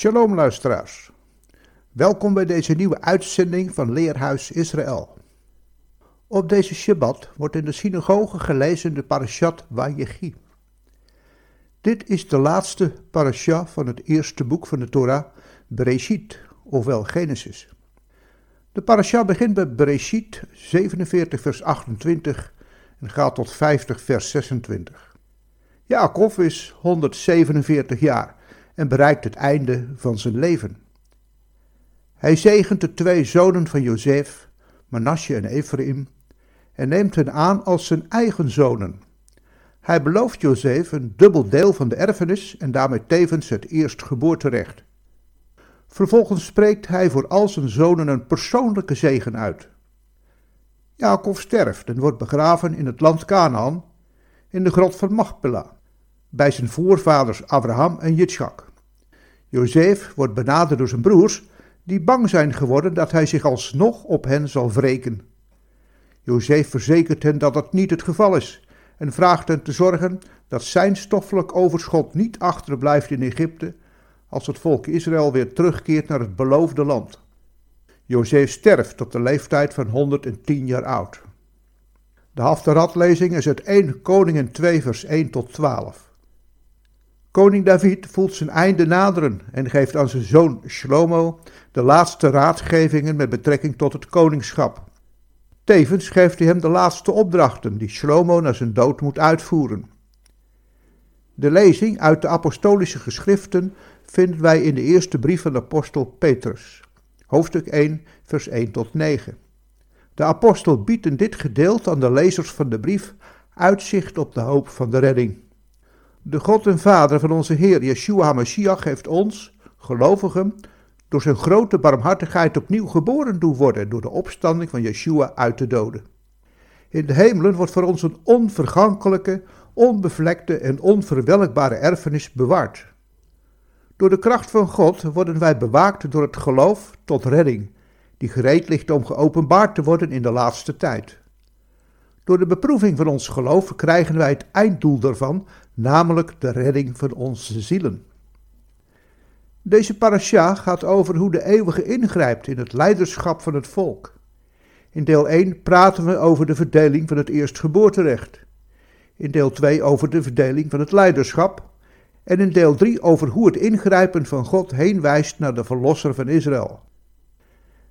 Shalom luisteraars. Welkom bij deze nieuwe uitzending van Leerhuis Israël. Op deze Shabbat wordt in de synagoge gelezen de parashat Vayechi. Dit is de laatste parasha van het eerste boek van de Torah, Bereshit, ofwel Genesis. De parasha begint bij Bereshit 47 vers 28 en gaat tot 50 vers 26. Jacob is 147 jaar en bereikt het einde van zijn leven. Hij zegent de twee zonen van Jozef, Manasseh en Ephraim, en neemt hen aan als zijn eigen zonen. Hij belooft Jozef een dubbel deel van de erfenis en daarmee tevens het eerstgeboorterecht. Vervolgens spreekt hij voor al zijn zonen een persoonlijke zegen uit. Jacob sterft en wordt begraven in het land Canaan, in de grot van Machpelah, bij zijn voorvaders Abraham en Yitzchak. Jozef wordt benaderd door zijn broers, die bang zijn geworden dat hij zich alsnog op hen zal wreken. Jozef verzekert hen dat dat niet het geval is en vraagt hen te zorgen dat zijn stoffelijk overschot niet achterblijft in Egypte als het volk Israël weer terugkeert naar het beloofde land. Jozef sterft op de leeftijd van 110 jaar oud. De Haftaradlezing is uit 1 Koningen 2 vers 1 tot 12. Koning David voelt zijn einde naderen en geeft aan zijn zoon Shlomo de laatste raadgevingen met betrekking tot het koningschap. Tevens geeft hij hem de laatste opdrachten die Shlomo na zijn dood moet uitvoeren. De lezing uit de apostolische geschriften vinden wij in de eerste brief van de apostel Petrus, hoofdstuk 1, vers 1 tot 9. De apostel biedt in dit gedeelte aan de lezers van de brief uitzicht op de hoop van de redding. De God en Vader van onze Heer Yeshua HaMashiach heeft ons, gelovigen, door zijn grote barmhartigheid opnieuw geboren doen worden door de opstanding van Yeshua uit de doden. In de hemelen wordt voor ons een onvergankelijke, onbevlekte en onverwelkbare erfenis bewaard. Door de kracht van God worden wij bewaakt door het geloof tot redding, die gereed ligt om geopenbaard te worden in de laatste tijd. Door de beproeving van ons geloof krijgen wij het einddoel daarvan, namelijk de redding van onze zielen. Deze parasha gaat over hoe de eeuwige ingrijpt in het leiderschap van het volk. In deel 1 praten we over de verdeling van het eerstgeboorterecht. In deel 2 over de verdeling van het leiderschap. En in deel 3 over hoe het ingrijpen van God heen wijst naar de verlosser van Israël.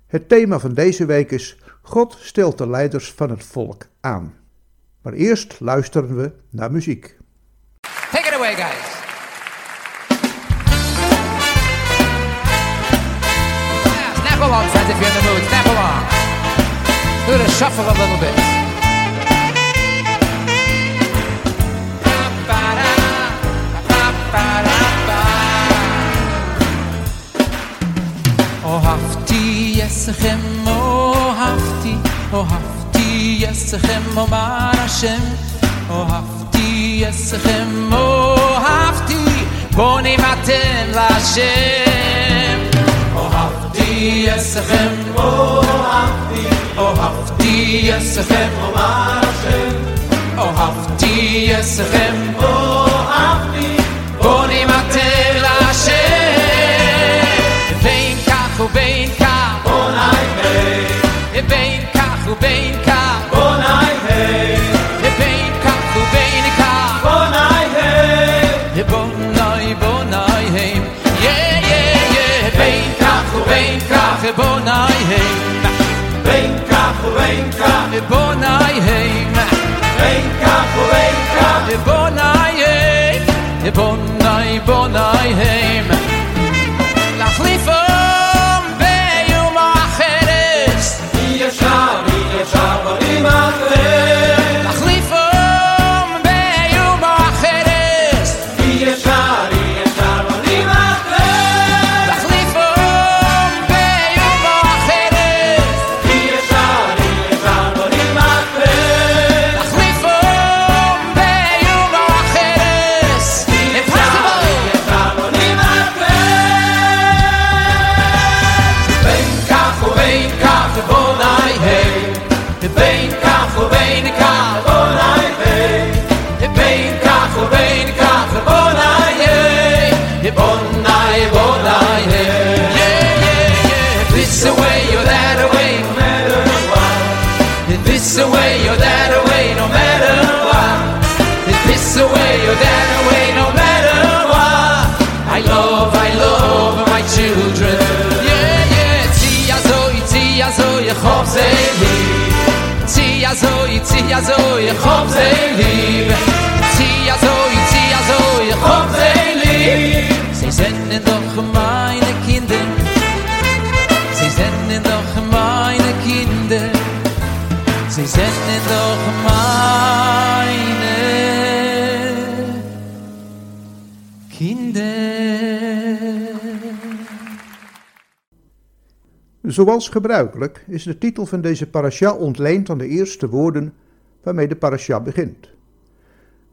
Het thema van deze week is God stelt de leiders van het volk aan. Maar eerst luisteren we naar muziek. Take it away, guys. Yeah, snap along, friends, if you're in the mood. Snap along. Do the shuffle a little bit. אהבתי יסכם, אהבתי, אהבתי יסכם, אומר השם, אהבתי יסכם, אהבתי, בונים אתם להשם. אהבתי יסכם, אהבתי, אהבתי יסכם, אומר השם, אהבתי יסכם, אהבתי, בונים אתם להשם. בין כך ובין כך, בוני היי, בין כך ובין כך, בוני היי, בין כך, בוני היי, בין כך ובין כך, בוני היי, בין כך ובין כך, בוני היי, בוני בוני היי. להחליפם חוב זה ליב צי עזוי, צי עזוי, חוב זה ליב צי עזוי, צי עזוי, חוב זה ליב Zoals gebruikelijk is de titel van deze parasha ontleend aan de eerste woorden waarmee de parasha begint.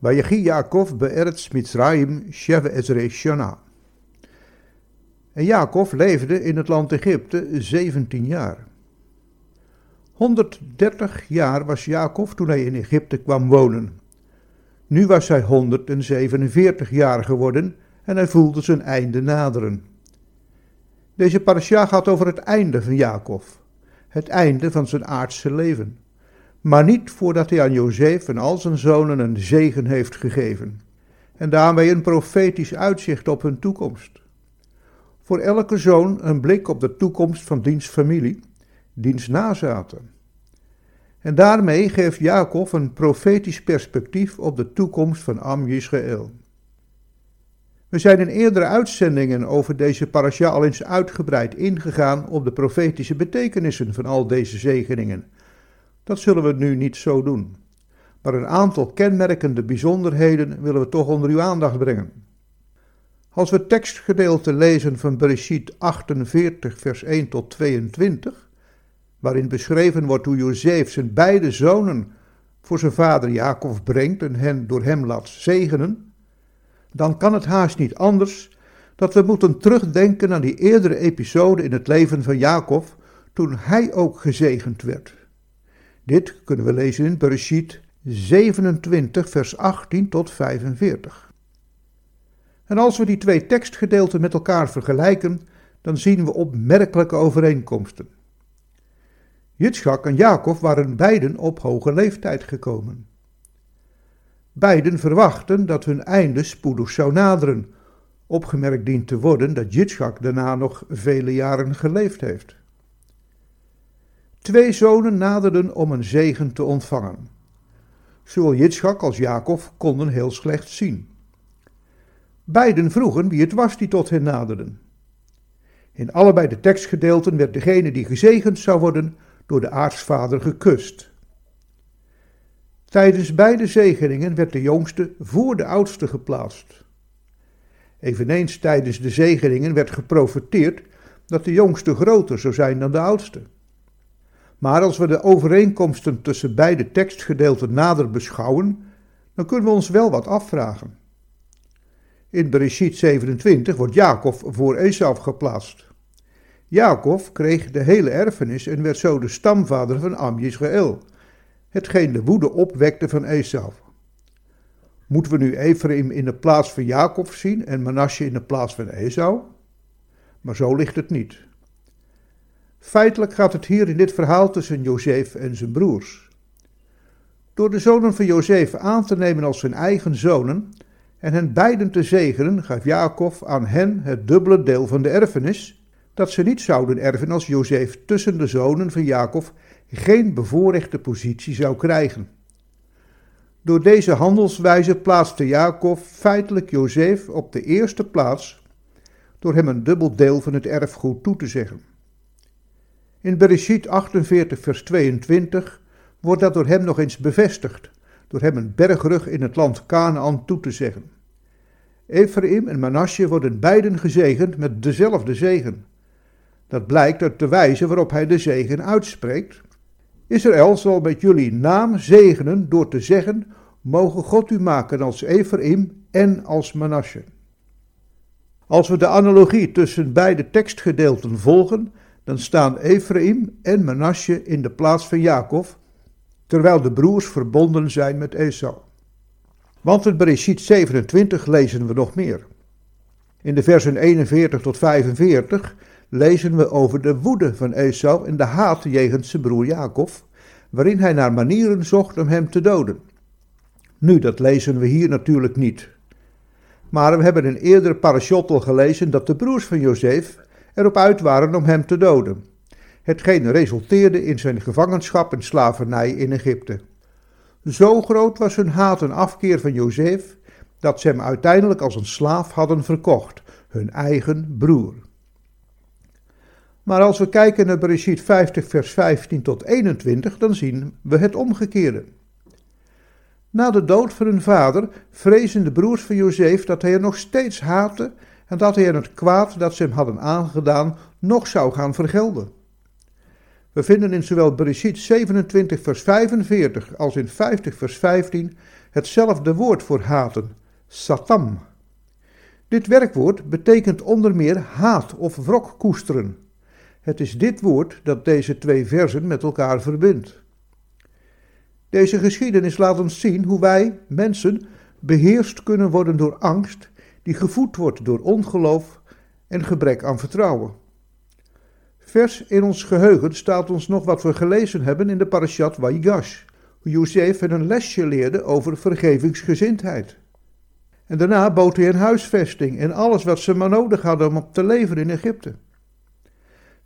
Vayechi Yaakov be'eretz Mitzrayim sheve ezre shana. En Jacob leefde in het land Egypte 17 jaar. 130 jaar was Jacob toen hij in Egypte kwam wonen. Nu was hij 147 jaar geworden en hij voelde zijn einde naderen. Deze parasha gaat over het einde van Jacob, het einde van zijn aardse leven, maar niet voordat hij aan Jozef en al zijn zonen een zegen heeft gegeven en daarmee een profetisch uitzicht op hun toekomst. Voor elke zoon een blik op de toekomst van diens familie, diens nazaten. En daarmee geeft Jacob een profetisch perspectief op de toekomst van Am Yisrael. We zijn in eerdere uitzendingen over deze parasha al eens uitgebreid ingegaan op de profetische betekenissen van al deze zegeningen. Dat zullen we nu niet zo doen. Maar een aantal kenmerkende bijzonderheden willen we toch onder uw aandacht brengen. Als we tekstgedeelte lezen van Bereshit 48, vers 1 tot 22, waarin beschreven wordt hoe Jozef zijn beide zonen voor zijn vader Jacob brengt en hen door hem laat zegenen, dan kan het haast niet anders dat we moeten terugdenken aan die eerdere episode in het leven van Jacob, toen hij ook gezegend werd. Dit kunnen we lezen in Bereshit 27, vers 18 tot 45. En als we die twee tekstgedeelten met elkaar vergelijken, dan zien we opmerkelijke overeenkomsten. Jitschak en Jacob waren beiden op hoge leeftijd gekomen. Beiden verwachten dat hun einde spoedig zou naderen. Opgemerkt dient te worden dat Jitschak daarna nog vele jaren geleefd heeft. Twee zonen naderden om een zegen te ontvangen. Zowel Jitschak als Jacob konden heel slecht zien. Beiden vroegen wie het was die tot hen naderden. In allebei de tekstgedeelten werd degene die gezegend zou worden door de aartsvader gekust. Tijdens beide zegeningen werd de jongste voor de oudste geplaatst. Eveneens tijdens de zegeningen werd geprofeteerd dat de jongste groter zou zijn dan de oudste. Maar als we de overeenkomsten tussen beide tekstgedeelten nader beschouwen, dan kunnen we ons wel wat afvragen. In Bereshit 27 wordt Jacob voor Esau geplaatst. Jacob kreeg de hele erfenis en werd zo de stamvader van Am Yisrael, hetgeen de woede opwekte van Esau. Moeten we nu Ephraim in de plaats van Jacob zien en Manasseh in de plaats van Esau? Maar zo ligt het niet. Feitelijk gaat het hier in dit verhaal tussen Jozef en zijn broers. Door de zonen van Jozef aan te nemen als zijn eigen zonen en hen beiden te zegenen, gaf Jacob aan hen het dubbele deel van de erfenis, dat ze niet zouden erven als Jozef tussen de zonen van Jacob geen bevoorrechte positie zou krijgen. Door deze handelswijze plaatste Jacob feitelijk Jozef op de eerste plaats door hem een dubbel deel van het erfgoed toe te zeggen. In Bereshit 48 vers 22 wordt dat door hem nog eens bevestigd, door hem een bergrug in het land Canaan toe te zeggen. Ephraim en Manasseh worden beiden gezegend met dezelfde zegen. Dat blijkt uit de wijze waarop hij de zegen uitspreekt. Israël zal met jullie naam zegenen door te zeggen, mogen God u maken als Ephraim en als Manasseh. Als we de analogie tussen beide tekstgedeelten volgen, dan staan Ephraim en Manasseh in de plaats van Jacob, terwijl de broers verbonden zijn met Esau. Want in Bereshit 27 lezen we nog meer. In de versen 41 tot 45 lezen we over de woede van Esau en de haat jegens zijn broer Jacob, waarin hij naar manieren zocht om hem te doden. Nu, dat lezen we hier natuurlijk niet. Maar we hebben in eerdere parashot al gelezen dat de broers van Jozef erop uit waren om hem te doden. Hetgeen resulteerde in zijn gevangenschap en slavernij in Egypte. Zo groot was hun haat en afkeer van Jozef dat ze hem uiteindelijk als een slaaf hadden verkocht, hun eigen broer. Maar als we kijken naar Bereshit 50, vers 15 tot 21, dan zien we het omgekeerde. Na de dood van hun vader vrezen de broers van Jozef dat hij er nog steeds haatte en dat hij er het kwaad dat ze hem hadden aangedaan nog zou gaan vergelden. We vinden in zowel Bereshit 27 vers 45 als in 50 vers 15 hetzelfde woord voor haten, satam. Dit werkwoord betekent onder meer haat of wrok koesteren. Het is dit woord dat deze twee versen met elkaar verbindt. Deze geschiedenis laat ons zien hoe wij, mensen, beheerst kunnen worden door angst, die gevoed wordt door ongeloof en gebrek aan vertrouwen. Vers in ons geheugen staat ons nog wat we gelezen hebben in de parashat Wayigash, hoe Jozef een lesje leerde over vergevingsgezindheid. En daarna bood hij een huisvesting en alles wat ze maar nodig hadden om op te leven in Egypte.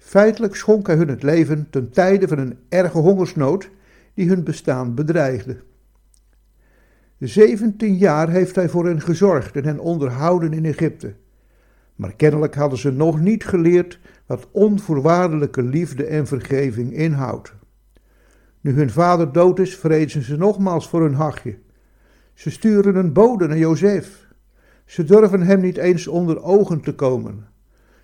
Feitelijk schonk hij hun het leven ten tijde van een erge hongersnood die hun bestaan bedreigde. Zeventien jaar heeft hij voor hen gezorgd en hen onderhouden in Egypte. Maar kennelijk hadden ze nog niet geleerd wat onvoorwaardelijke liefde en vergeving inhoudt. Nu hun vader dood is, vrezen ze nogmaals voor hun hachje. Ze sturen een bode naar Jozef. Ze durven hem niet eens onder ogen te komen.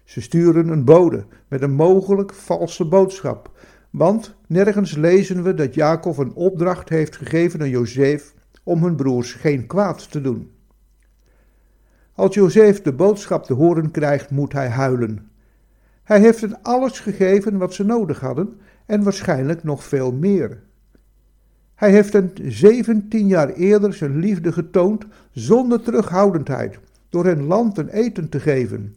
Ze sturen een bode met een mogelijk valse boodschap, want nergens lezen we dat Jacob een opdracht heeft gegeven aan Jozef om hun broers geen kwaad te doen. Als Jozef de boodschap te horen krijgt, moet hij huilen. Hij heeft hen alles gegeven wat ze nodig hadden en waarschijnlijk nog veel meer. Hij heeft hen zeventien jaar eerder zijn liefde getoond zonder terughoudendheid, door hen land en eten te geven,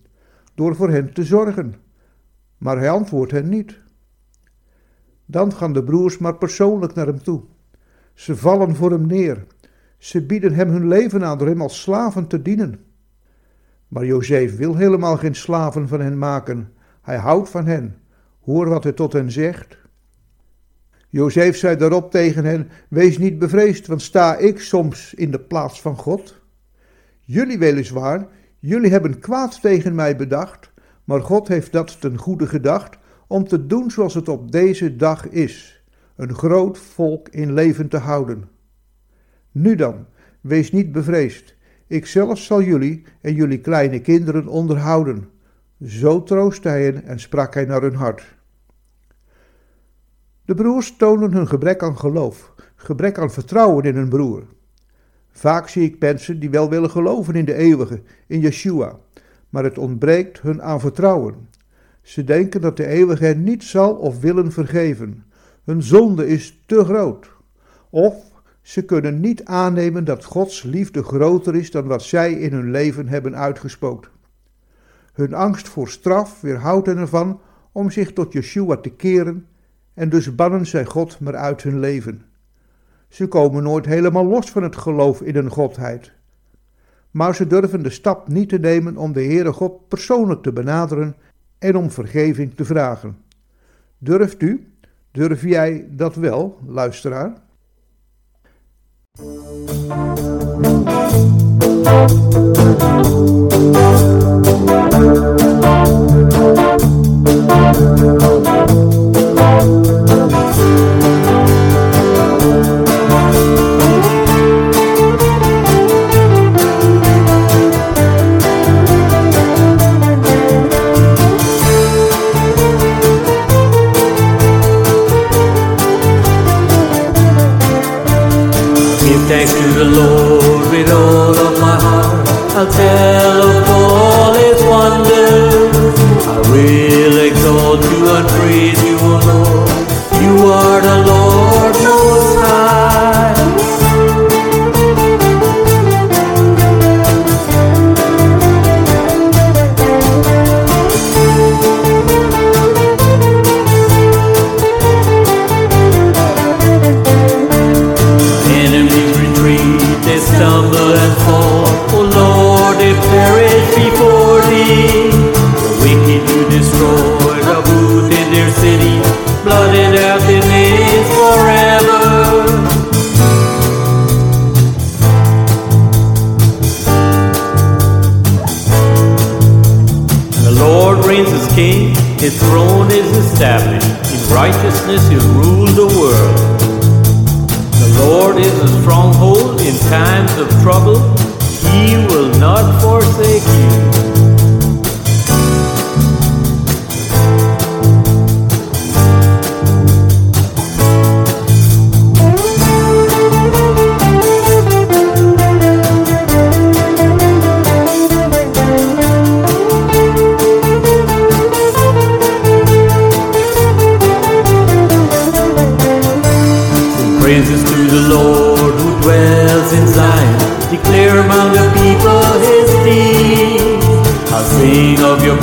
door voor hen te zorgen. Maar hij antwoordt hen niet. Dan gaan de broers maar persoonlijk naar hem toe. Ze vallen voor hem neer. Ze bieden hem hun leven aan door hem als slaven te dienen. Maar Jozef wil helemaal geen slaven van hen maken. Hij houdt van hen. Hoor wat hij tot hen zegt. Jozef zei daarop tegen hen: Wees niet bevreesd, want sta ik soms in de plaats van God? Jullie weliswaar, jullie hebben kwaad tegen mij bedacht, maar God heeft dat ten goede gedacht om te doen zoals het op deze dag is: een groot volk in leven te houden. Nu dan, wees niet bevreesd. Ik zelf zal jullie en jullie kleine kinderen onderhouden. Zo troostte hij hen en sprak hij naar hun hart. De broers tonen hun gebrek aan geloof, gebrek aan vertrouwen in hun broer. Vaak zie ik mensen die wel willen geloven in de eeuwige, in Yeshua, maar het ontbreekt hun aan vertrouwen. Ze denken dat de eeuwige niet zal of willen vergeven. Hun zonde is te groot. Of ze kunnen niet aannemen dat Gods liefde groter is dan wat zij in hun leven hebben uitgespookt. Hun angst voor straf weerhoudt hen ervan om zich tot Yeshua te keren en dus bannen zij God maar uit hun leven. Ze komen nooit helemaal los van het geloof in een godheid. Maar ze durven de stap niet te nemen om de Heere God persoonlijk te benaderen en om vergeving te vragen. Durft u, durf jij dat wel, luisteraar? I'll tell of all its wonders. I will exalt you had.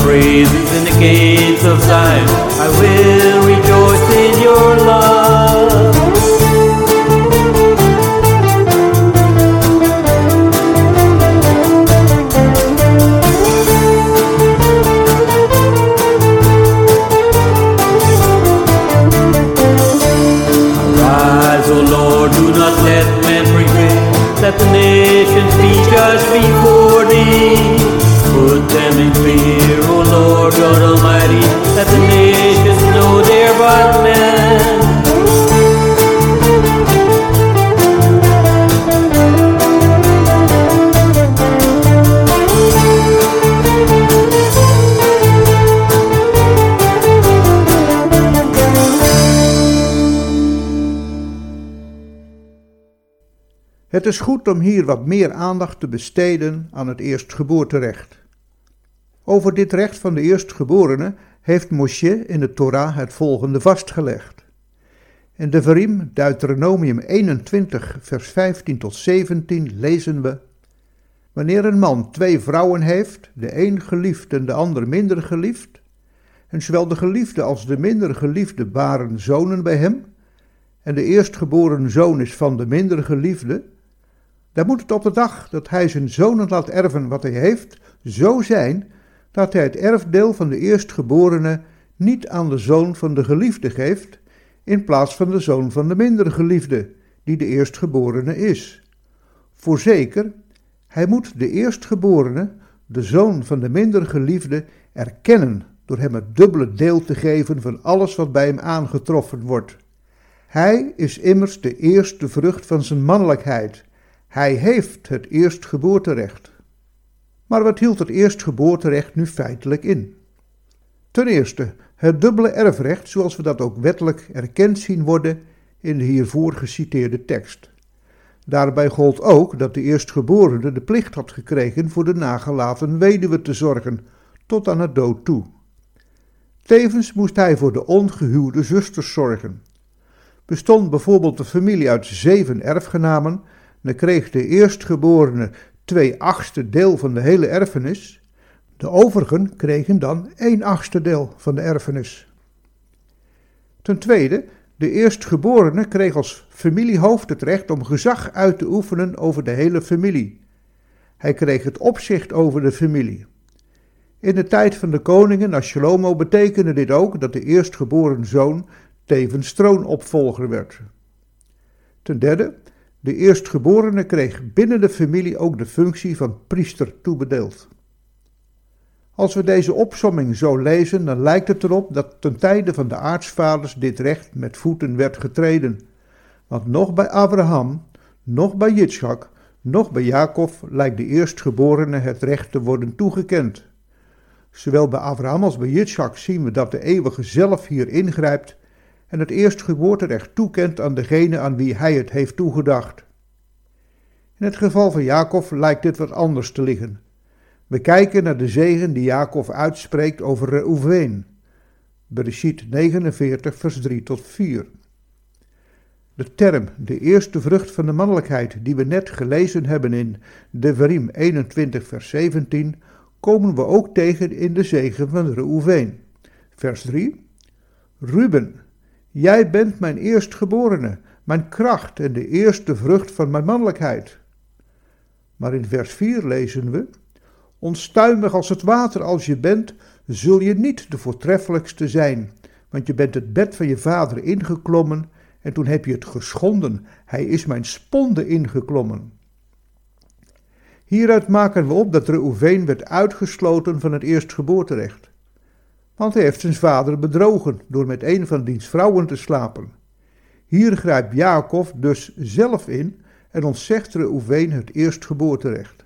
Praises in the gates of Zion. I will is goed om hier wat meer aandacht te besteden aan het eerstgeboorterecht. Over dit recht van de eerstgeborene heeft Moshe in de Torah het volgende vastgelegd. In de Verim, Deuteronomium 21, vers 15 tot 17 lezen we: Wanneer een man twee vrouwen heeft, de een geliefd en de ander minder geliefd, en zowel de geliefde als de minder geliefde baren zonen bij hem, en de eerstgeboren zoon is van de minder geliefde, dan moet het op de dag dat hij zijn zonen laat erven wat hij heeft, zo zijn dat hij het erfdeel van de eerstgeborene niet aan de zoon van de geliefde geeft, in plaats van de zoon van de minder geliefde, die de eerstgeborene is. Voorzeker, hij moet de eerstgeborene, de zoon van de minder geliefde, erkennen door hem het dubbele deel te geven van alles wat bij hem aangetroffen wordt. Hij is immers de eerste vrucht van zijn mannelijkheid. Hij heeft het eerstgeboorterecht. Maar wat hield het eerstgeboorterecht nu feitelijk in? Ten eerste, het dubbele erfrecht, zoals we dat ook wettelijk erkend zien worden in de hiervoor geciteerde tekst. Daarbij gold ook dat de eerstgeborene de plicht had gekregen voor de nagelaten weduwe te zorgen, tot aan het dood toe. Tevens moest hij voor de ongehuwde zusters zorgen. Bestond bijvoorbeeld de familie uit zeven erfgenamen, dan kreeg de eerstgeborene twee achtste deel van de hele erfenis. De overigen kregen dan één achtste deel van de erfenis. Ten tweede, de eerstgeborene kreeg als familiehoofd het recht om gezag uit te oefenen over de hele familie. Hij kreeg het opzicht over de familie. In de tijd van de koningen als Shlomo betekende dit ook dat de eerstgeboren zoon tevens troonopvolger werd. Ten derde, de eerstgeborene kreeg binnen de familie ook de functie van priester toebedeeld. Als we deze opsomming zo lezen, dan lijkt het erop dat ten tijde van de aartsvaders dit recht met voeten werd getreden. Want nog bij Abraham, nog bij Yitzchak, nog bij Jacob lijkt de eerstgeborene het recht te worden toegekend. Zowel bij Abraham als bij Yitzchak zien we dat de eeuwige zelf hier ingrijpt en het eerstgeboorterecht toekent aan degene aan wie hij het heeft toegedacht. In het geval van Jacob lijkt dit wat anders te liggen. We kijken naar de zegen die Jacob uitspreekt over Reuven. Bereshit 49, vers 3 tot 4. De term, de eerste vrucht van de mannelijkheid, die we net gelezen hebben in Devarim 21, vers 17, komen we ook tegen in de zegen van Reuven. Vers 3. Ruben, jij bent mijn eerstgeborene, mijn kracht en de eerste vrucht van mijn mannelijkheid. Maar in vers 4 lezen we: Onstuimig als het water als je bent, zul je niet de voortreffelijkste zijn, want je bent het bed van je vader ingeklommen en toen heb je het geschonden. Hij is mijn sponde ingeklommen. Hieruit maken we op dat Reuven werd uitgesloten van het eerstgeboorterecht. Want hij heeft zijn vader bedrogen door met een van diens vrouwen te slapen. Hier grijpt Jacob dus zelf in en ontzegt Reuven het eerstgeboorterecht.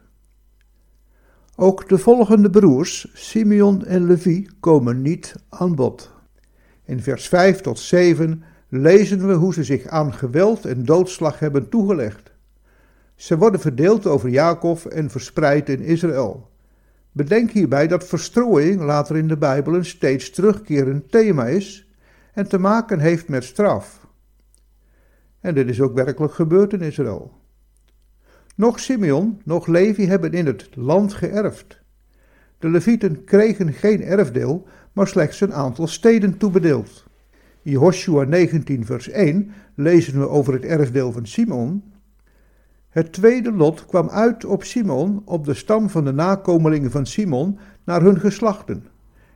Ook de volgende broers, Simeon en Levi, komen niet aan bod. In vers 5 tot 7 lezen we hoe ze zich aan geweld en doodslag hebben toegelegd. Ze worden verdeeld over Jacob en verspreid in Israël. Bedenk hierbij dat verstrooiing later in de Bijbel een steeds terugkerend thema is en te maken heeft met straf. En dit is ook werkelijk gebeurd in Israël. Nog Simeon, nog Levi hebben in het land geërfd. De Levieten kregen geen erfdeel, maar slechts een aantal steden toebedeeld. In Joshua 19 vers 1 lezen we over het erfdeel van Simon. Het tweede lot kwam uit op Simon, op de stam van de nakomelingen van Simon, naar hun geslachten.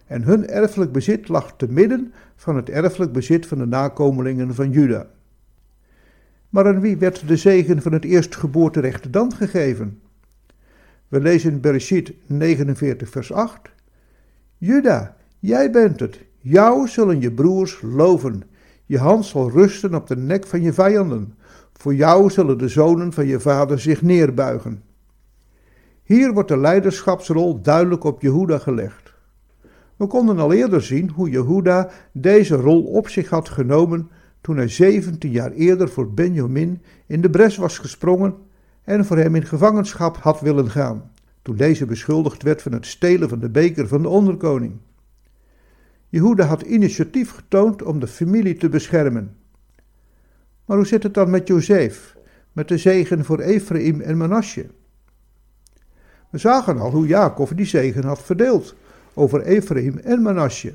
En hun erfelijk bezit lag te midden van het erfelijk bezit van de nakomelingen van Juda. Maar aan wie werd de zegen van het eerstgeboorterecht dan gegeven? We lezen Bereshit 49 vers 8. Juda, jij bent het. Jou zullen je broers loven. Je hand zal rusten op de nek van je vijanden. Voor jou zullen de zonen van je vader zich neerbuigen. Hier wordt de leiderschapsrol duidelijk op Jehuda gelegd. We konden al eerder zien hoe Jehuda deze rol op zich had genomen toen hij 17 jaar eerder voor Benjamin in de bres was gesprongen en voor hem in gevangenschap had willen gaan, toen deze beschuldigd werd van het stelen van de beker van de onderkoning. Jehuda had initiatief getoond om de familie te beschermen. Maar hoe zit het dan met Jozef, met de zegen voor Ephraim en Manasseh? We zagen al hoe Jacob die zegen had verdeeld over Ephraim en Manasseh.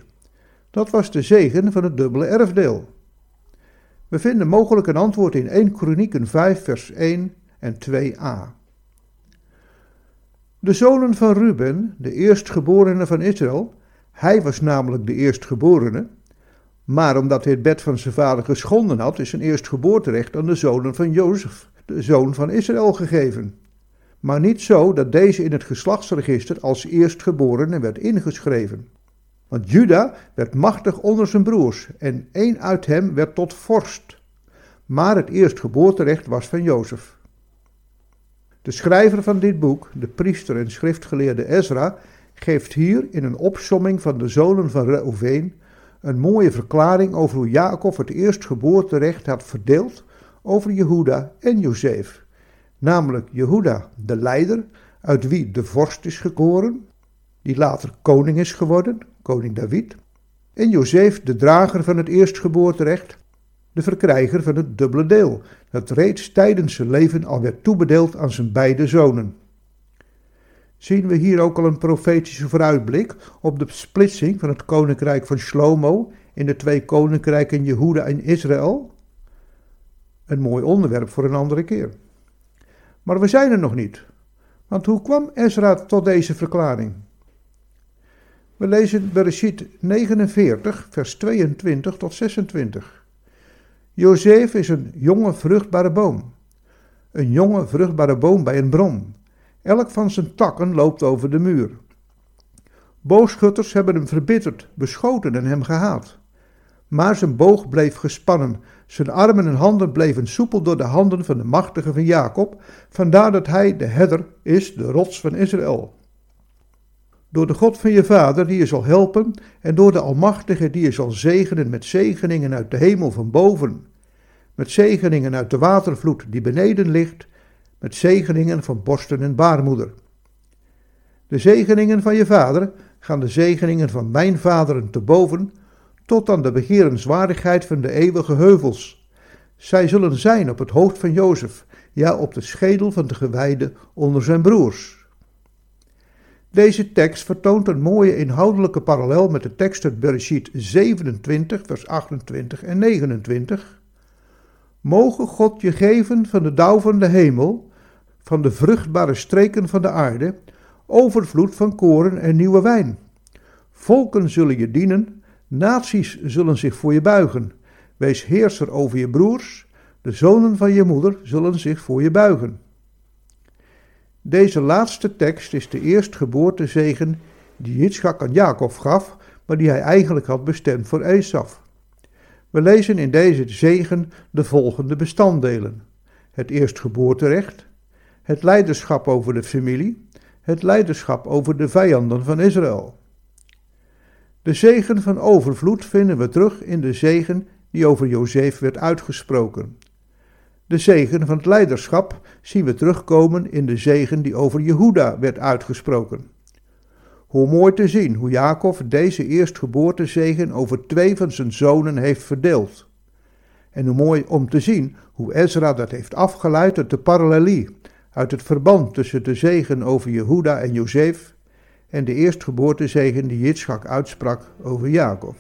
Dat was de zegen van het dubbele erfdeel. We vinden mogelijk een antwoord in 1 Kronieken 5 vers 1 en 2a. De zonen van Ruben, de eerstgeborene van Israël, hij was namelijk de eerstgeborene, maar omdat hij het bed van zijn vader geschonden had, is zijn eerstgeboorterecht aan de zonen van Jozef, de zoon van Israël, gegeven. Maar niet zo dat deze in het geslachtsregister als eerstgeborene werd ingeschreven. Want Juda werd machtig onder zijn broers en één uit hem werd tot vorst. Maar het eerstgeboorterecht was van Jozef. De schrijver van dit boek, de priester en schriftgeleerde Ezra, geeft hier in een opsomming van de zonen van Reuven een mooie verklaring over hoe Jacob het eerstgeboorterecht had verdeeld over Jehuda en Jozef. Namelijk Jehuda, de leider, uit wie de vorst is geboren, die later koning is geworden, koning David, en Jozef, de drager van het eerstgeboorterecht, de verkrijger van het dubbele deel, dat reeds tijdens zijn leven al werd toebedeeld aan zijn beide zonen. Zien we hier ook al een profetische vooruitblik op de splitsing van het koninkrijk van Shlomo in de twee koninkrijken Jehuda en Israël? Een mooi onderwerp voor een andere keer. Maar we zijn er nog niet. Want hoe kwam Ezra tot deze verklaring? We lezen Bereshit 49, vers 22 tot 26. Jozef is een jonge vruchtbare boom. Een jonge vruchtbare boom bij een bron. Elk van zijn takken loopt over de muur. Boogschutters hebben hem verbitterd, beschoten en hem gehaat. Maar zijn boog bleef gespannen, zijn armen en handen bleven soepel door de handen van de machtige van Jacob, vandaar dat hij de herder is, de rots van Israël. Door de God van je vader die je zal helpen en door de Almachtige die je zal zegenen met zegeningen uit de hemel van boven, met zegeningen uit de watervloed die beneden ligt, met zegeningen van borsten en baarmoeder. De zegeningen van je vader gaan de zegeningen van mijn vaderen te boven, tot aan de begerenswaardigheid van de eeuwige heuvels. Zij zullen zijn op het hoofd van Jozef, ja op de schedel van de gewijde onder zijn broers. Deze tekst vertoont een mooie inhoudelijke parallel met de tekst uit Bereshit 27, vers 28 en 29. Mogen God je geven van de dauw van de hemel, van de vruchtbare streken van de aarde, overvloed van koren en nieuwe wijn. Volken zullen je dienen, naties zullen zich voor je buigen. Wees heerser over je broers, de zonen van je moeder zullen zich voor je buigen. Deze laatste tekst is de eerstgeboortezegen die Yitzchak aan Jacob gaf, maar die hij eigenlijk had bestemd voor Esaf. We lezen in deze zegen de volgende bestanddelen: het eerstgeboorterecht, het leiderschap over de familie, het leiderschap over de vijanden van Israël. De zegen van overvloed vinden we terug in de zegen die over Jozef werd uitgesproken. De zegen van het leiderschap zien we terugkomen in de zegen die over Jehuda werd uitgesproken. Hoe mooi te zien hoe Jacob deze eerstgeboortezegen over twee van zijn zonen heeft verdeeld. En hoe mooi om te zien hoe Ezra dat heeft afgeleid uit de parallelie, uit het verband tussen de zegen over Jehuda en Jozef en de eerstgeboortezegen die Yitzchak uitsprak over Jacob.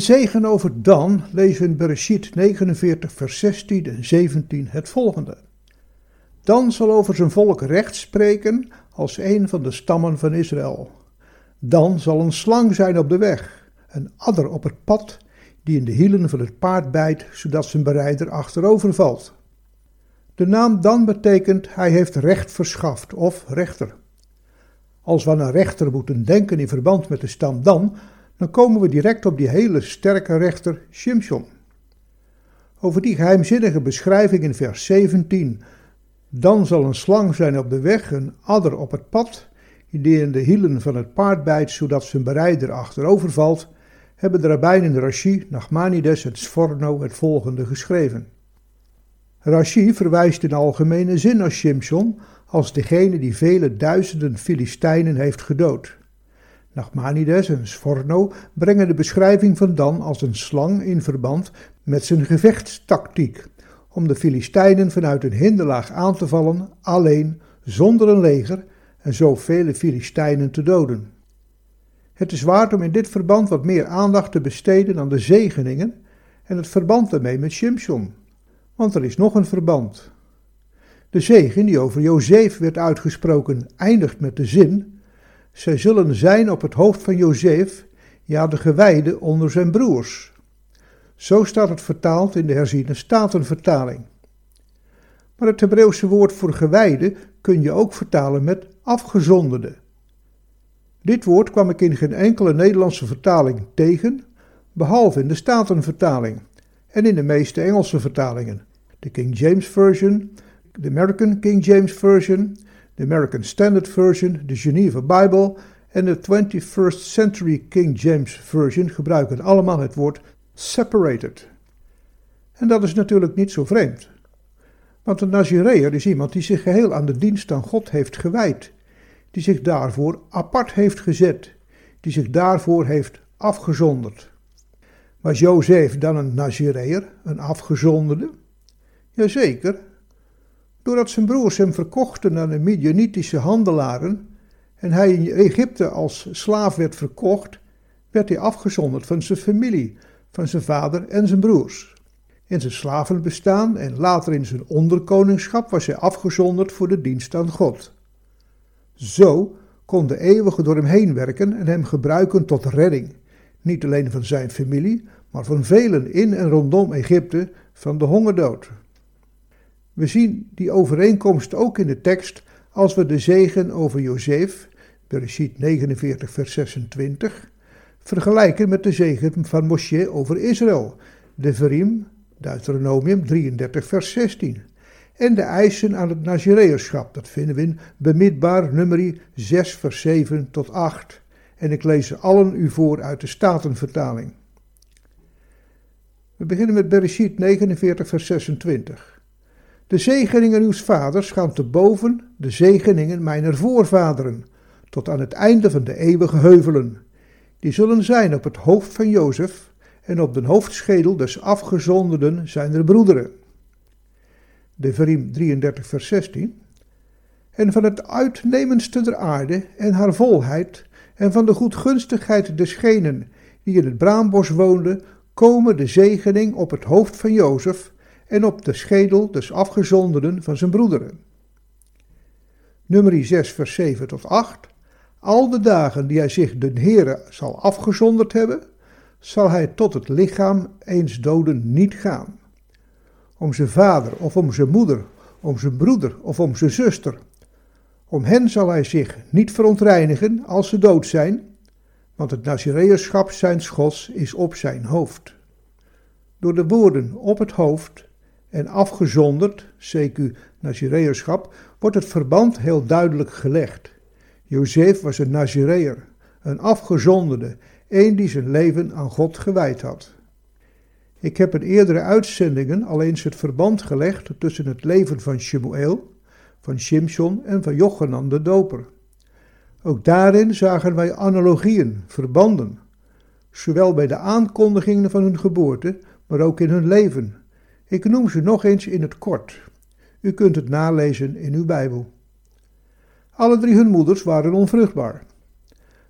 Zegen over Dan lezen we in Bereshit 49 vers 16 en 17 het volgende. Dan zal over zijn volk recht spreken als een van de stammen van Israël. Dan zal een slang zijn op de weg, een adder op het pad, die in de hielen van het paard bijt, zodat zijn berijder achterover valt. De naam Dan betekent hij heeft recht verschaft of rechter. Als we een rechter moeten denken in verband met de stam Dan, dan komen we direct op die hele sterke rechter Shimshon. Over die geheimzinnige beschrijving in vers 17. Dan zal een slang zijn op de weg, een adder op het pad, die in de hielen van het paard bijt, zodat zijn berijder achterover valt, hebben de rabbijnen Rashi, Nachmanides en Sforno het volgende geschreven. Rashi verwijst in algemene zin naar Shimshon als degene die vele duizenden Filistijnen heeft gedood. Nachmanides en Sforno brengen de beschrijving van Dan als een slang in verband met zijn gevechtstactiek, om de Filistijnen vanuit een hinderlaag aan te vallen, alleen, zonder een leger, en zo vele Filistijnen te doden. Het is waard om in dit verband wat meer aandacht te besteden aan de zegeningen en het verband daarmee met Shimshon. Want er is nog een verband. De zegen die over Jozef werd uitgesproken eindigt met de zin: Zij zullen zijn op het hoofd van Jozef, ja, de gewijde onder zijn broers. Zo staat het vertaald in de herziene statenvertaling. Maar het Hebreeuwse woord voor gewijde kun je ook vertalen met afgezonderde. Dit woord kwam ik in geen enkele Nederlandse vertaling tegen, behalve in de Statenvertaling en in de meeste Engelse vertalingen. De King James Version, de American King James Version, de American Standard Version, de Geneva Bible en de 21st Century King James Version gebruiken allemaal het woord separated. En dat is natuurlijk niet zo vreemd. Want een Nazireër is iemand die zich geheel aan de dienst aan God heeft gewijd, die zich daarvoor apart heeft gezet, die zich daarvoor heeft afgezonderd. Was Jozef dan een Nazireër, een afgezonderde? Jazeker. Doordat zijn broers hem verkochten aan de Midianitische handelaren en hij in Egypte als slaaf werd verkocht, werd hij afgezonderd van zijn familie, van zijn vader en zijn broers. In zijn slavenbestaan en later in zijn onderkoningschap was hij afgezonderd voor de dienst aan God. Zo kon de eeuwige door hem heen werken en hem gebruiken tot redding, niet alleen van zijn familie, maar van velen in en rondom Egypte van de hongerdood. We zien die overeenkomst ook in de tekst als we de zegen over Jozef, Bereshit 49 vers 26, vergelijken met de zegen van Moshe over Israël, de Verim, Deuteronomium 33 vers 16. En de eisen aan het Nazireërschap, dat vinden we in bemidbaar nummer 6 vers 7 tot 8. En ik lees ze allen u voor uit de Statenvertaling. We beginnen met Bereshit 49 vers 26. De zegeningen uws vaders gaan te boven de zegeningen mijner voorvaderen, tot aan het einde van de eeuwige heuvelen. Die zullen zijn op het hoofd van Jozef en op de hoofdschedel des afgezonderden zijn er broederen. De Verim 33 vers 16. En van het uitnemendste der aarde en haar volheid en van de goedgunstigheid desgenen die in het braambos woonden, komen de zegening op het hoofd van Jozef en op de schedel des afgezonderen van zijn broederen. Nummer 6 vers 7 tot 8. Al de dagen die hij zich den Heere zal afgezonderd hebben, zal hij tot het lichaam eens doden niet gaan. Om zijn vader of om zijn moeder, om zijn broeder of om zijn zuster. Om hen zal hij zich niet verontreinigen als ze dood zijn, want het Nazireërschap zijn schos is op zijn hoofd. Door de woorden op het hoofd en afgezonderd, CQ Nazireërschap, wordt het verband heel duidelijk gelegd. Jozef was een Nazireër, een afgezonderde, een die zijn leven aan God gewijd had. Ik heb in eerdere uitzendingen al eens het verband gelegd tussen het leven van Shemuel, van Shimshon en van Jochanan de Doper. Ook daarin zagen wij analogieën, verbanden, zowel bij de aankondigingen van hun geboorte, maar ook in hun leven. Ik noem ze nog eens in het kort. U kunt het nalezen in uw Bijbel. Alle drie hun moeders waren onvruchtbaar.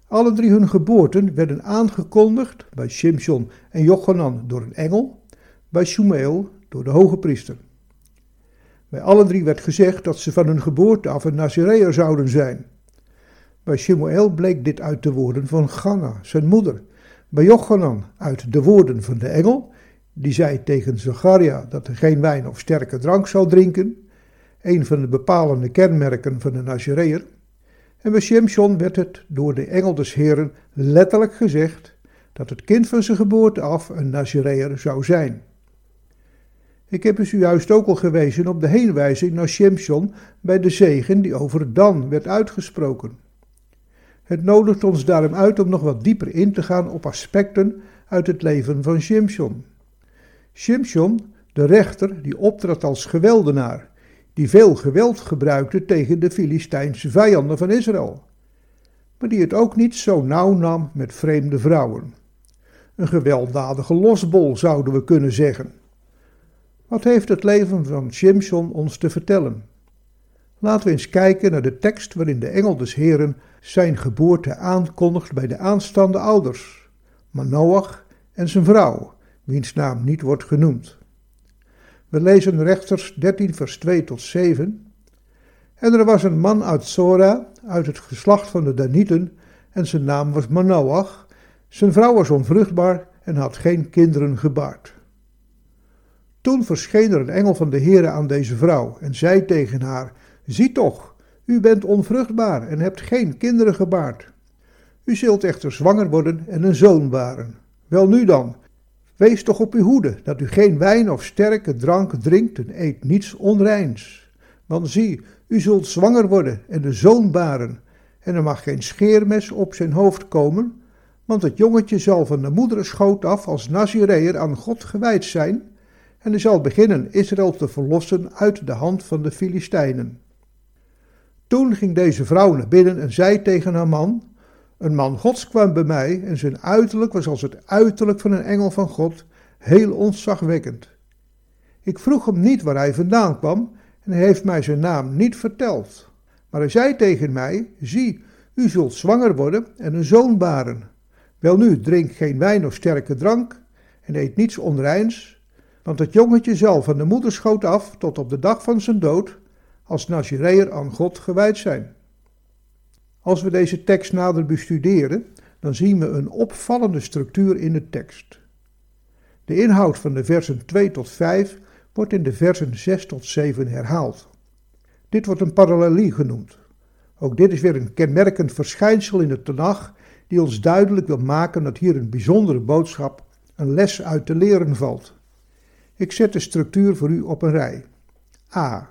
Alle drie hun geboorten werden aangekondigd bij Shimshon en Jochanan door een engel, bij Shumeel door de hoge priester. Bij alle drie werd gezegd dat ze van hun geboorte af een Nazireër zouden zijn. Bij Shemuel bleek dit uit de woorden van Ganna, zijn moeder. Bij Jochanan uit de woorden van de engel, die zei tegen Zacharia dat hij geen wijn of sterke drank zou drinken, een van de bepalende kenmerken van de Nazireër. En bij Shimshon werd het door de engel des Heren letterlijk gezegd dat het kind van zijn geboorte af een Nazireër zou zijn. Ik heb u juist ook al gewezen op de heenwijzing naar Shimshon bij de zegen die over Dan werd uitgesproken. Het nodigt ons daarom uit om nog wat dieper in te gaan op aspecten uit het leven van Shimshon. Shimshon, de rechter, die optrad als geweldenaar, die veel geweld gebruikte tegen de Filistijnse vijanden van Israël, maar die het ook niet zo nauw nam met vreemde vrouwen. Een gewelddadige losbol zouden we kunnen zeggen. Wat heeft het leven van Shimshon ons te vertellen? Laten we eens kijken naar de tekst waarin de engel des Heren zijn geboorte aankondigt bij de aanstaande ouders, Manoach en zijn vrouw, wiens naam niet wordt genoemd. We lezen rechters 13 vers 2 tot 7. En er was een man uit Sora, uit het geslacht van de Danieten, en zijn naam was Manoach. Zijn vrouw was onvruchtbaar en had geen kinderen gebaard. Toen verscheen er een engel van de Heere aan deze vrouw en zei tegen haar: Zie toch, u bent onvruchtbaar en hebt geen kinderen gebaard. U zult echter zwanger worden en een zoon baren. Wel nu dan, wees toch op uw hoede, dat u geen wijn of sterke drank drinkt en eet niets onreins. Want zie, u zult zwanger worden en een zoon baren, en er mag geen scheermes op zijn hoofd komen, want het jongetje zal van de moederschoot af als Nazireër aan God gewijd zijn, en hij zal beginnen Israël te verlossen uit de hand van de Filistijnen. Toen ging deze vrouw naar binnen en zei tegen haar man: Een man Gods kwam bij mij en zijn uiterlijk was als het uiterlijk van een engel van God, heel ontzagwekkend. Ik vroeg hem niet waar hij vandaan kwam en hij heeft mij zijn naam niet verteld. Maar hij zei tegen mij: Zie, u zult zwanger worden en een zoon baren. Welnu, drink geen wijn of sterke drank en eet niets onreins, want het jongetje zal van de moederschoot af tot op de dag van zijn dood als Nazireër aan God gewijd zijn. Als we deze tekst nader bestuderen, dan zien we een opvallende structuur in de tekst. De inhoud van de versen 2 tot 5 wordt in de versen 6 tot 7 herhaald. Dit wordt een parallelie genoemd. Ook dit is weer een kenmerkend verschijnsel in de Tenach die ons duidelijk wil maken dat hier een bijzondere boodschap, een les uit te leren valt. Ik zet de structuur voor u op een rij. A.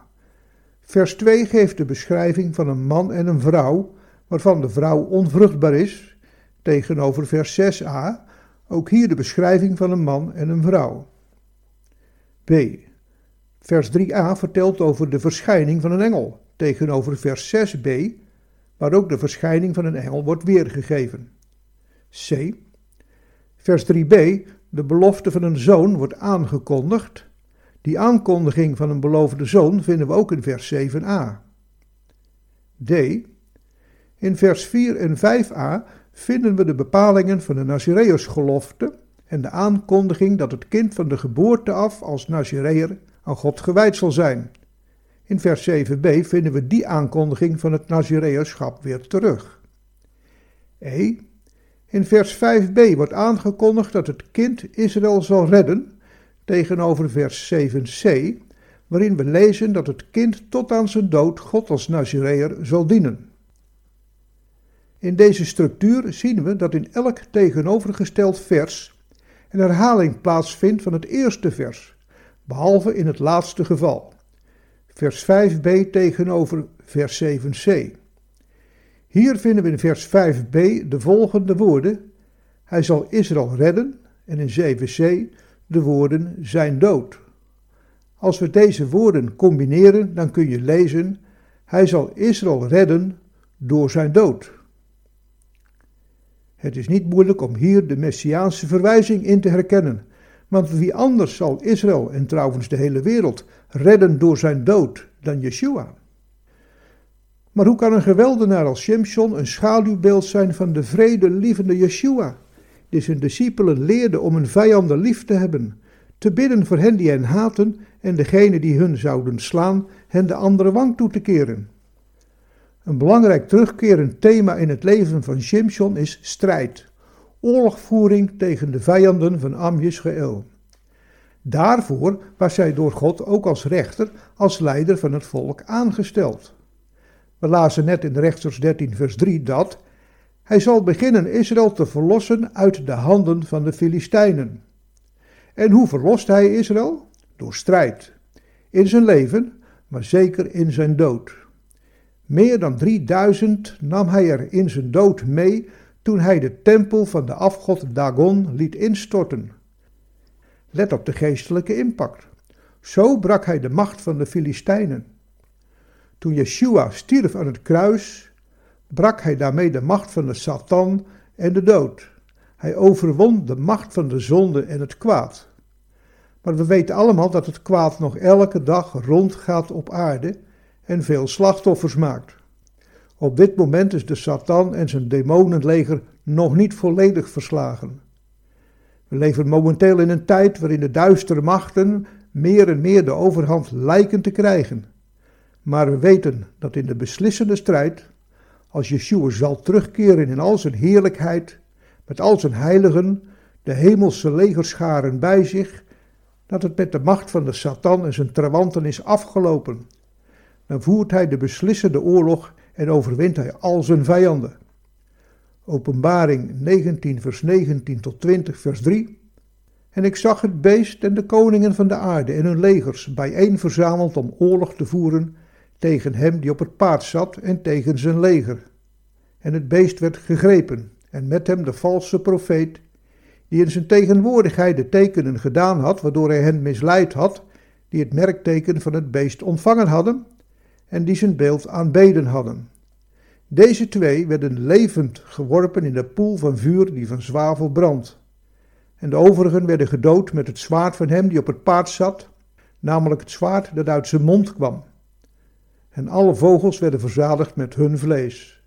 Vers 2 geeft de beschrijving van een man en een vrouw, waarvan de vrouw onvruchtbaar is, tegenover vers 6a, ook hier de beschrijving van een man en een vrouw. B. Vers 3a vertelt over de verschijning van een engel, tegenover vers 6b, waar ook de verschijning van een engel wordt weergegeven. C. Vers 3b, de belofte van een zoon wordt aangekondigd, die aankondiging van een beloofde zoon vinden we ook in vers 7a. D. In vers 4 en 5a vinden we de bepalingen van de Nazireërsgelofte en de aankondiging dat het kind van de geboorte af als Nazireër aan God gewijd zal zijn. In vers 7b vinden we die aankondiging van het Nazireërschap weer terug. E. In vers 5b wordt aangekondigd dat het kind Israël zal redden tegenover vers 7c, waarin we lezen dat het kind tot aan zijn dood God als Nazireër zal dienen. In deze structuur zien we dat in elk tegenovergesteld vers een herhaling plaatsvindt van het eerste vers, behalve in het laatste geval. Vers 5b tegenover vers 7c. Hier vinden we in vers 5b de volgende woorden: Hij zal Israël redden, en in 7c de woorden zijn dood. Als we deze woorden combineren, dan kun je lezen: Hij zal Israël redden door zijn dood. Het is niet moeilijk om hier de messiaanse verwijzing in te herkennen, want wie anders zal Israël en trouwens de hele wereld redden door zijn dood dan Yeshua? Maar hoe kan een geweldenaar als Shimshon een schaduwbeeld zijn van de vredelievende Yeshua, die zijn discipelen leerde om hun vijanden lief te hebben, te bidden voor hen die hen haten en degene die hun zouden slaan, hen de andere wang toe te keren? Een belangrijk terugkerend thema in het leven van Shimshon is strijd, oorlogvoering tegen de vijanden van Am. Daarvoor was hij door God ook als rechter, als leider van het volk aangesteld. We lazen net in rechters 13 vers 3 dat hij zal beginnen Israël te verlossen uit de handen van de Filistijnen. En hoe verlost hij Israël? Door strijd. In zijn leven, maar zeker in zijn dood. Meer dan 3000 nam hij er in zijn dood mee toen hij de tempel van de afgod Dagon liet instorten. Let op de geestelijke impact. Zo brak hij de macht van de Filistijnen. Toen Yeshua stierf aan het kruis, brak hij daarmee de macht van de Satan en de dood. Hij overwon de macht van de zonde en het kwaad. Maar we weten allemaal dat het kwaad nog elke dag rondgaat op aarde en veel slachtoffers maakt. Op dit moment is de Satan en zijn demonenleger nog niet volledig verslagen. We leven momenteel in een tijd waarin de duistere machten meer en meer de overhand lijken te krijgen. Maar we weten dat in de beslissende strijd, als Yeshua zal terugkeren in al zijn heerlijkheid, met al zijn heiligen, de hemelse legerscharen bij zich, dat het met de macht van de Satan en zijn trawanten is afgelopen. Dan voert hij de beslissende oorlog en overwint hij al zijn vijanden. Openbaring 19, vers 19 tot 20, vers 3. En ik zag het beest en de koningen van de aarde en hun legers bijeen verzameld om oorlog te voeren tegen hem die op het paard zat en tegen zijn leger. En het beest werd gegrepen, en met hem de valse profeet, die in zijn tegenwoordigheid de tekenen gedaan had, waardoor hij hen misleid had, die het merkteken van het beest ontvangen hadden, en die zijn beeld aanbeden hadden. Deze twee werden levend geworpen in de poel van vuur die van zwavel brandt. En de overigen werden gedood met het zwaard van hem die op het paard zat, namelijk het zwaard dat uit zijn mond kwam. En alle vogels werden verzadigd met hun vlees.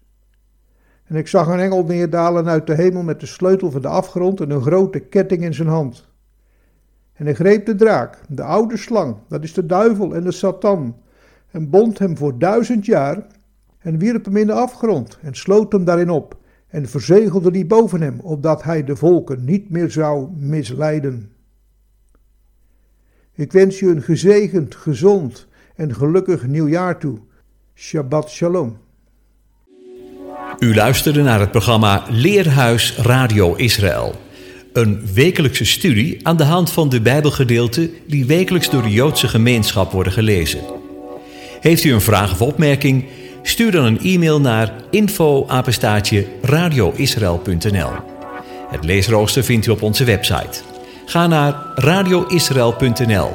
En ik zag een engel neerdalen uit de hemel met de sleutel van de afgrond en een grote ketting in zijn hand. En hij greep de draak, de oude slang, dat is de duivel en de Satan, en bond hem voor duizend jaar en wierp hem in de afgrond en sloot hem daarin op en verzegelde die boven hem, opdat hij de volken niet meer zou misleiden. Ik wens je een gezegend, gezond en gelukkig nieuwjaar toe. Shabbat Shalom. U luisterde naar het programma Leerhuis Radio Israël. Een wekelijkse studie aan de hand van de Bijbelgedeelten die wekelijks door de Joodse gemeenschap worden gelezen. Heeft u een vraag of opmerking? Stuur dan een e-mail naar info radioisrael.nl. Het leesrooster vindt u op onze website. Ga naar radioisrael.nl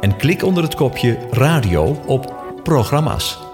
en klik onder het kopje radio op programma's.